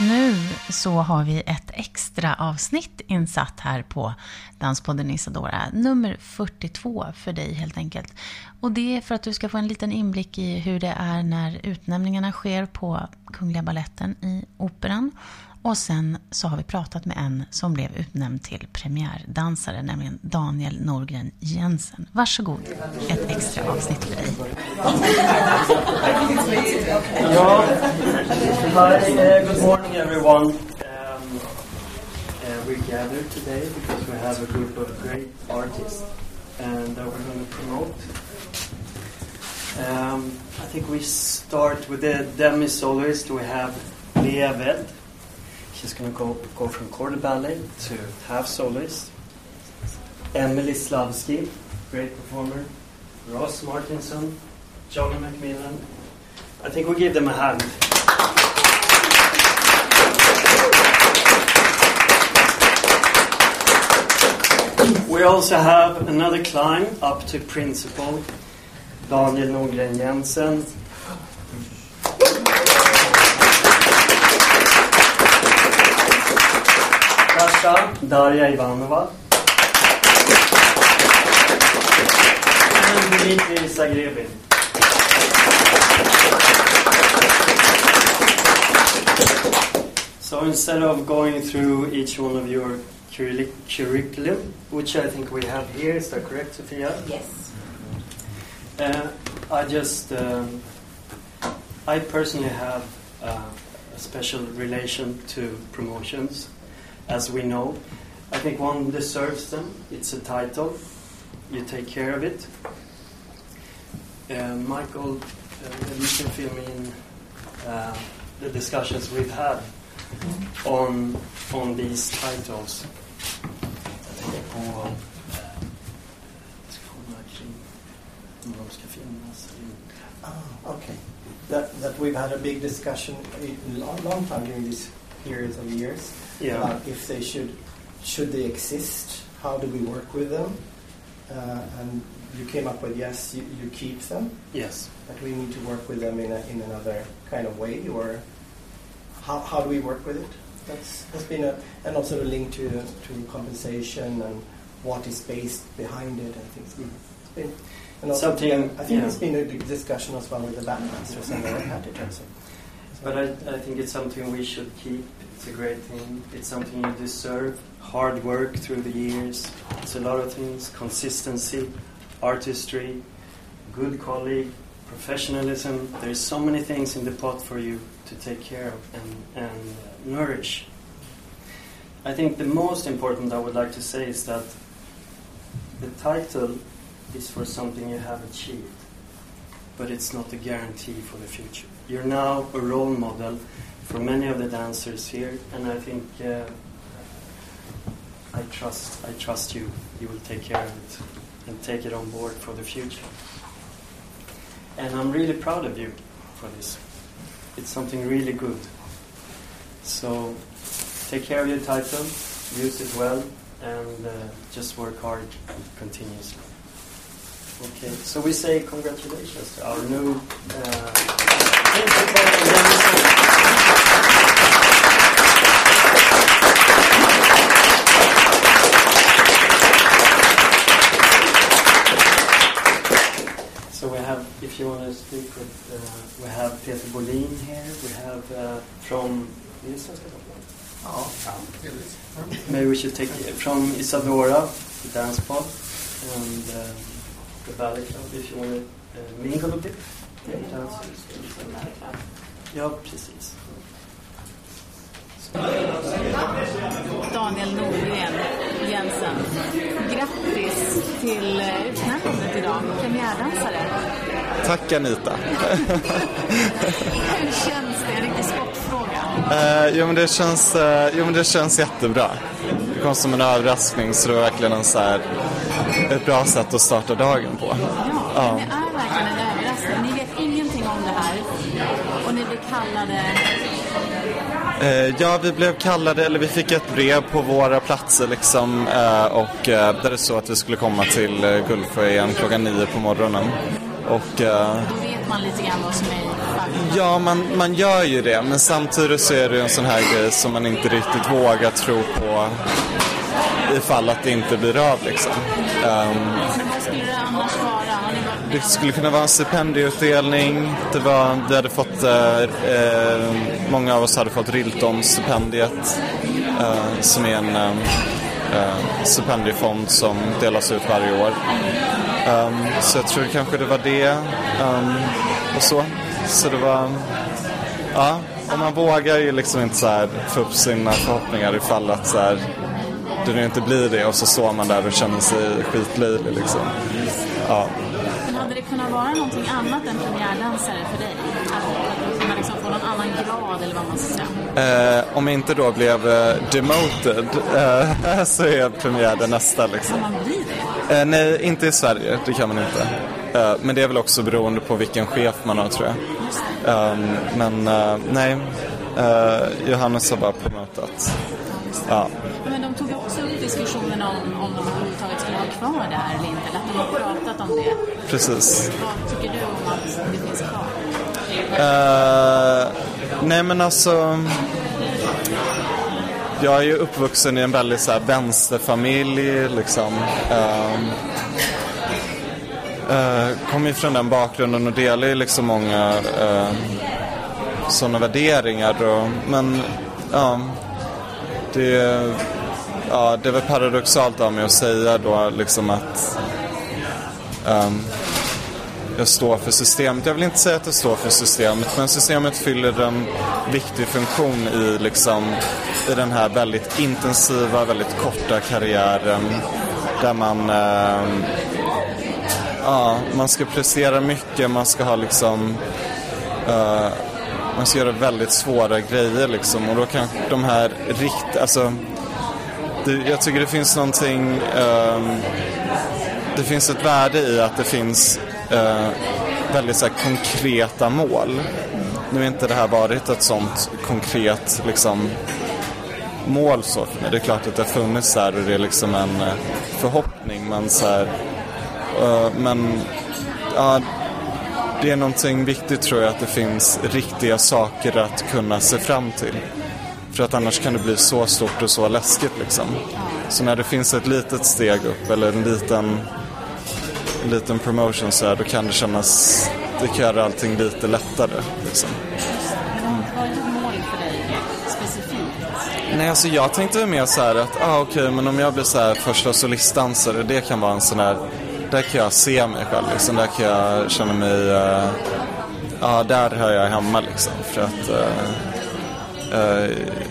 Nu så har vi ett extra avsnitt insatt här på Danspodden Isadora. Nummer 42 för dig helt enkelt. Och det är för att du ska få en liten inblick i hur det är när utnämningarna sker på Kungliga Balletten i Operan. Och sen så har vi pratat med en som blev utnämnd till premiärdansare, nämligen Daniel Norgren Jensen. Varsågod, ett extra avsnitt för dig. Ja, hi, uh, good morning everyone. Um, uh, we gather today because we have a group of great artists and that we're going to promote. Um, I think we start with the demi soloist. We have Lea Ved. She's going to go, go from quarter ballet to half soloist. Emily Slavsky, great performer. Ross Martinson, Johnny Macmillan. I think we give them a hand. We also have another climb up to principal, Daniel Norgren Jensen. Sasha, Darja Ivanova. And Zagrebin. So instead of going through each one of your curri- curriculum, which I think we have here, is that correct, Sophia? Yes. Uh, I just, um, I personally have uh, a special relation to promotions, as we know. I think one deserves them. It's a title. You take care of it. Uh, Michael, uh, you can fill me in uh, the discussions we've had on, on these titles. Ah, okay. That, that we've had a big discussion a long, long time during these periods of years Yeah. about if they should should they exist, how do we work with them, uh, and you came up with yes, you, you keep them, Yes. but we need to work with them in a, in another kind of way, or how, how do we work with it? That's has been a and also the link to to compensation and what is based behind it and things. It's been and also Something- I think yeah. it's been a discussion as well with the bandmasters and the repetitors. But I, I think it's something we should keep. It's a great thing. It's something you deserve. Hard work through the years. It's a lot of things. Consistency, artistry, good colleague, professionalism. There's so many things in the pot for you to take care of and, and nourish. I think the most important I would like to say is that the title is for something you have achieved, but it's not a guarantee for the future. You're now a role model for many of the dancers here, and I think uh, I trust I trust you. You will take care of it and take it on board for the future. And I'm really proud of you for this. It's something really good. So take care of your title, use it well, and uh, just work hard continuously. Okay, so we say congratulations to our new uh, So we have, if you want to speak with, uh, we have Peter Bolin here. We have uh, from det Svenska Maybe we should take from Isadora, the dance pod, and uh, the ballet club if you want to uh, mingle a bit. Ja, precis. Daniel Norgren Jensen. Grattis till eh, utnämningen idag, premiärdansare. Tack Anita. Hur känns det? En riktig sportfråga. Uh, jo, men det känns, uh, jo men det känns jättebra. Det kom som en överraskning så det var verkligen en så här, ett bra sätt att starta dagen på. Ja, det är verkligen en överraskning. Ni vet ingenting om det här och ni blir kallade Eh, ja, vi blev kallade, eller vi fick ett brev på våra platser liksom eh, och eh, där det så att vi skulle komma till eh, Guldsjön klockan nio på morgonen. Och, Då vet man lite grann vad som är Ja, man, man gör ju det, men samtidigt så är det ju en sån här grej som man inte riktigt vågar tro på ifall att det inte blir av liksom. Um, det skulle kunna vara en stipendieutdelning. Det var, vi hade fått, eh, eh många av oss hade fått Rilton-stipendiet eh, som är en eh, eh stipendiefond som delas ut varje år. Um, så jag tror kanske det var det um, och så. Så det var, ja, och man vågar ju liksom inte så här få upp sina förhoppningar ifall att så här, det nu inte blir det och så står man där och känner sig skitlöjlig liksom. Ja det kunnat vara någonting annat än premiärdansare för dig? Att kunna liksom få någon annan grad eller vad man ska säga? Eh, om jag inte då blev eh, demoted eh, så är premiär det nästa liksom. Kan man bli det? Eh, nej, inte i Sverige. Det kan man inte. Eh, men det är väl också beroende på vilken chef man har tror jag. Ehm, men eh, nej, Johannes har bara promotat. Ja. Men de tog också upp diskussionen om, om de överhuvudtaget skulle vara kvar där eller inte, eller att de har pratat om det. Precis. Vad tycker du om att det finns kvar? Uh, nej men alltså... Jag är ju uppvuxen i en väldigt så här, vänsterfamilj liksom. Uh, Eh, kommer ju från den bakgrunden och delar ju liksom många eh, sådana värderingar. Och, men ja, det, ja, det är väl paradoxalt av mig att säga då liksom att um, jag står för systemet. Jag vill inte säga att jag står för systemet, men systemet fyller en viktig funktion i, liksom, i den här väldigt intensiva, väldigt korta karriären där man, eh, ja, man ska prestera mycket, man ska ha liksom uh, man ska göra väldigt svåra grejer liksom och då kanske de här rikt, alltså det, jag tycker det finns någonting, um, det finns ett värde i att det finns uh, väldigt så här, konkreta mål. Nu har inte det här varit ett sånt konkret liksom mål så för mig. Det är klart att det har funnits där och det är liksom en uh, förhoppning men så här, men ja, det är någonting viktigt tror jag att det finns riktiga saker att kunna se fram till. För att annars kan det bli så stort och så läskigt liksom. Så när det finns ett litet steg upp eller en liten, en liten promotion så här, då kan det kännas, det kan göra allting lite lättare liksom. Mm. Nej, alltså jag tänkte mer så här att, ah, okej, okay, men om jag blir så här första solistdansare, det kan vara en sån här där kan jag se mig själv. Liksom. Där kan jag känna mig... Uh, ja, där hör jag hemma liksom. För att... Uh, uh,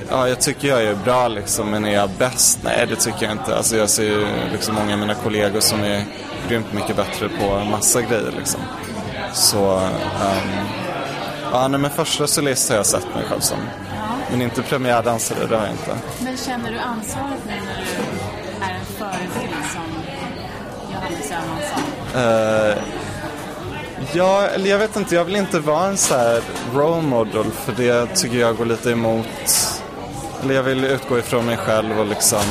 ja, jag tycker jag är bra liksom, men är jag bäst? Nej, det tycker jag inte. Alltså, jag ser ju liksom många av mina kollegor som är grymt mycket bättre på massa grejer liksom. Så... Um, ja, nej, men första solist har jag sett mig själv som. Men inte premiärdansare, det har jag inte. Men känner du ansvaret nu när du är en förebild som Uh, ja, eller jag vet inte, jag vill inte vara en så här role model för det tycker jag går lite emot. Eller jag vill utgå ifrån mig själv och liksom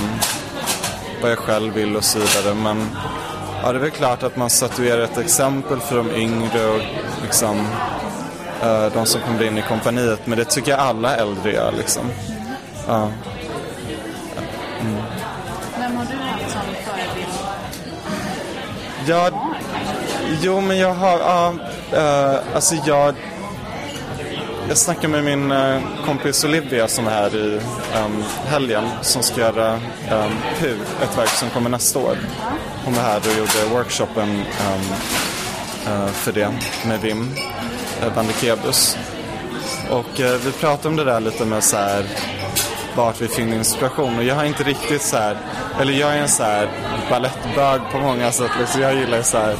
vad jag själv vill och så vidare. Men ja, det är väl klart att man statuerar ett exempel för de yngre och liksom uh, de som kommer in i kompaniet. Men det tycker jag alla äldre gör liksom. Uh. Mm. Ja, jo men jag har, ja, uh, alltså jag, jag snackade med min uh, kompis Olivia som är här i um, helgen som ska göra um, PU, ett verk som kommer nästa år. Hon var här och gjorde workshopen um, uh, för det med Vim uh, Bandekebus. Och uh, vi pratade om det där lite med så här vart vi finner inspiration och jag har inte riktigt så här eller jag är en så här balettbög på många sätt. Liksom jag gillar så här,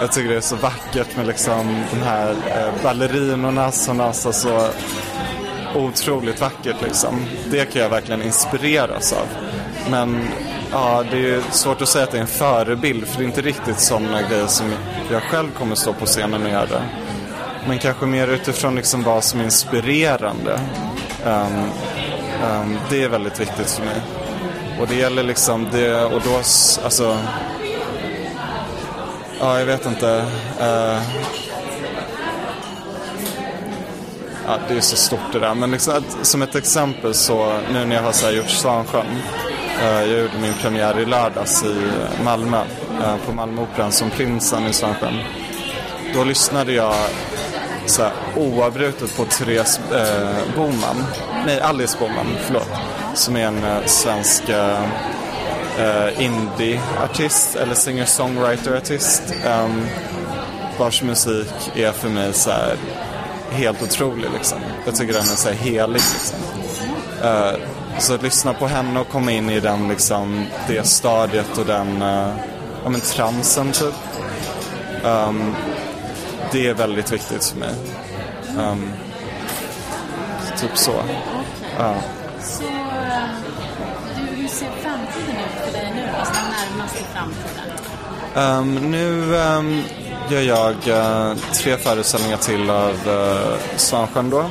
jag tycker det är så vackert med liksom de här eh, ballerinorna som dansar så otroligt vackert liksom. Det kan jag verkligen inspireras av. Men ja, det är ju svårt att säga att det är en förebild för det är inte riktigt sådana grejer som jag själv kommer stå på scenen och göra. Men kanske mer utifrån liksom vad som är inspirerande. Um, Ehm, det är väldigt viktigt för mig. Och det gäller liksom det, och då, alltså, ja jag vet inte. Eh, ja, det är så stort det där. Men liksom, som ett exempel så, nu när jag har så här gjort Svansjön. Eh, jag gjorde min premiär i lördags i Malmö, eh, på Malmöoperan som prinsen i Svansjön. Då lyssnade jag så här, oavbrutet på Therese eh, Boman, nej Alice Boman, förlåt, som är en eh, svensk eh, eh indie-artist eller singer-songwriter-artist um, vars musik är för mig så här, helt otrolig liksom. Jag tycker den är så här helig liksom. Uh, så att lyssna på henne och komma in i den liksom, det stadiet och den, uh, ja men transen typ. Um, det är väldigt viktigt för mig. Um, typ så. Ja. Så du, hur ser framtiden ut för dig nu? Alltså den närmaste framtiden? Um, nu um, gör jag uh, tre föreställningar till av uh, Svansjön då.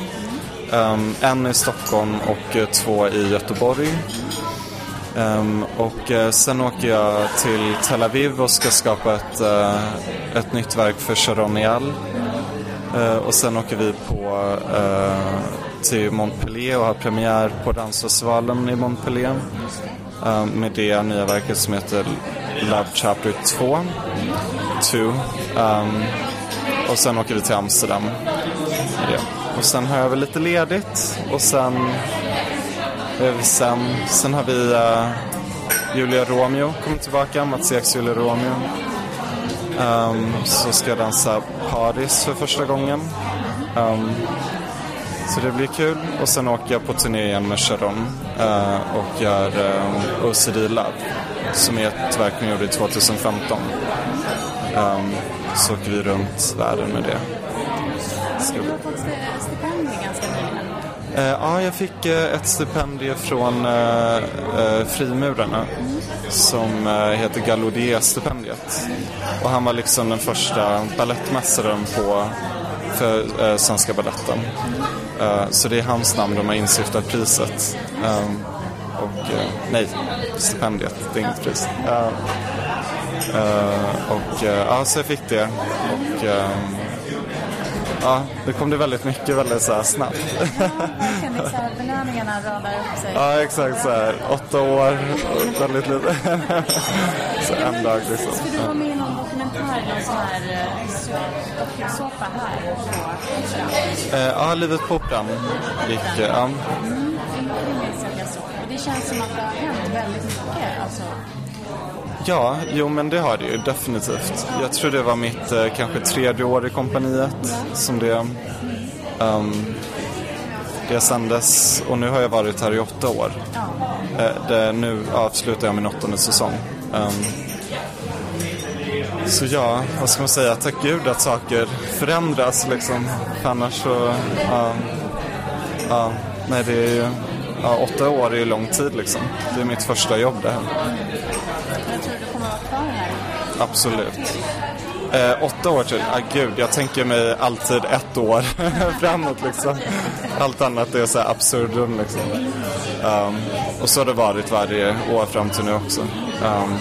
Um, en i Stockholm och uh, två i Göteborg. Um, och uh, sen åker jag till Tel Aviv och ska skapa ett, uh, ett nytt verk för Sharon Eyal. Uh, och sen åker vi på till Montpellier och har premiär på Dansfestivalen i Montpellier. Ehm, med det nya verket som heter Love Chapter 2. 2. Um, och sen åker vi till Amsterdam. Ja. Och sen har jag väl lite ledigt och sen Sen, sen har vi uh, Julia Romeo kommer tillbaka, Mats Eks Julia Romeo. Um, så ska jag dansa Paris för första gången. Um, så det blir kul. Och sen åker jag på turné igen med Sharon uh, och gör um, OCD Love som är ett verk vi gjorde 2015. Um, så åker vi runt världen med det. Ska... Du har fått stipendium ganska nyligen. Uh, ja, jag fick ett stipendium från Frimurarna som heter Gallaudet-stipendiet. Och han var liksom den första ballettmästaren på för Svenska Balletten. så det är hans namn de har insyftat priset. Um, och nej, stipendiet, det är inget pris. och ja, så jag fick det. Och um, ja, det kom det väldigt mycket väldigt så här snabbt. Ja, belöningarna radar upp sig. Ja, exakt så här. Åtta år och väldigt lite. så en dag liksom. Ska du vara med i någon dokumentär, någon sån här eh, såpa här på eh, Ja, Livet på Operan gick, ja. Mm, det känns som att det har hänt väldigt mycket. Alltså. Ja, jo men det har det ju definitivt. Jag tror det var mitt eh, kanske tredje år i kompaniet som det, um, det sändes och nu har jag varit här i åtta år. Eh, det, nu avslutar jag min åttonde säsong. Um, så ja, vad ska man säga, tack gud att saker förändras liksom. För annars så, ja, ja, nej det är ju, ja, åtta år är ju lång tid liksom. Det är mitt första jobb det här. Jag tror du kommer att vara kvar här? Absolut. Eh, åtta år till? Ah, gud, jag tänker mig alltid ett år framåt liksom. Allt annat är så här absurdum liksom. Um, och så har det varit varje år fram till nu också. Um,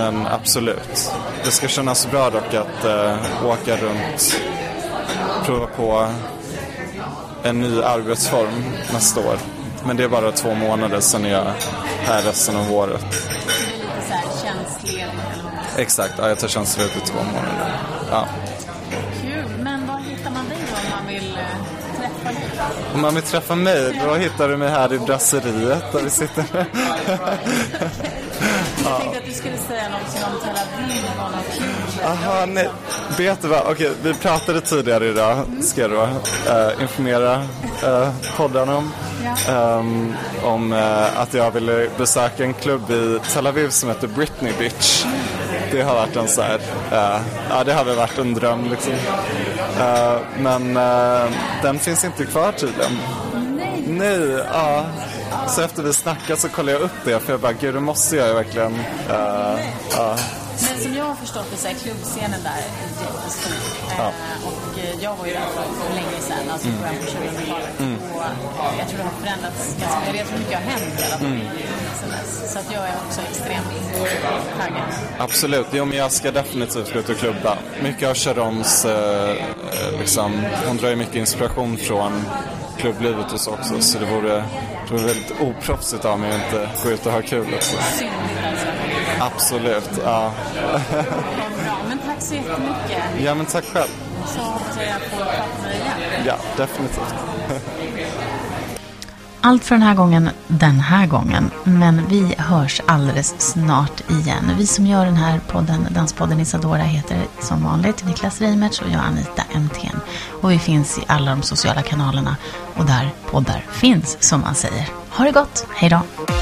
men absolut. Det ska kännas bra dock att uh, åka runt, prova på en ny arbetsform nästa år. Men det är bara två månader, sen är jag här resten av året. Exakt, ja, jag tar tjänstledigt i två månader. Ja. Man vill eh, träffa dig? Om man vill träffa mig, då hittar du mig här i brasseriet där vi sitter. Jag tänkte att du skulle säga någonting om Tel Aviv och något kul. Aha, nej. Vet du vad? Okej, vi pratade tidigare idag, ska jag då uh, informera uh, poddarna om. Ja. Um, om uh, att jag ville besöka en klubb i Tel Aviv som heter Britney Bitch. Det har varit en så här, uh, ja det har väl varit en dröm liksom. Eh, men uh, den finns inte kvar tydligen. Nej. Nej, ja. Så efter vi snackade så kollade jag upp det för jag bara, gud det måste jag ju verkligen. Uh, ja. Men som jag har förstått det så är klubbscenen där jättestor. Ja. Eh, och eh, jag var ju där för länge sedan, alltså början på 2000-talet. Mm. Jag tror det har förändrats ganska mycket. Jag vet hur mycket har hänt hela mm. Så att jag är också extremt taggad. Absolut, jo men jag ska definitivt ut och klubba. Mycket av Sharons, eh, liksom, hon drar ju mycket inspiration från klubblivet och så också. Så det vore, det vore väldigt oproffsigt av mig att inte gå ut och ha kul också. Syndigt alltså. Absolut, ja. Bra, men tack så jättemycket. Ja, men tack själv. Så hoppas jag får prata med dig igen. Ja, definitivt. Allt för den här gången, den här gången. Men vi hörs alldeles snart igen. Vi som gör den här podden, Danspodden Isadora, heter som vanligt Niklas Reimertz och jag Anita Emthén. Och vi finns i alla de sociala kanalerna och där poddar finns, som man säger. Ha det gott, hej då!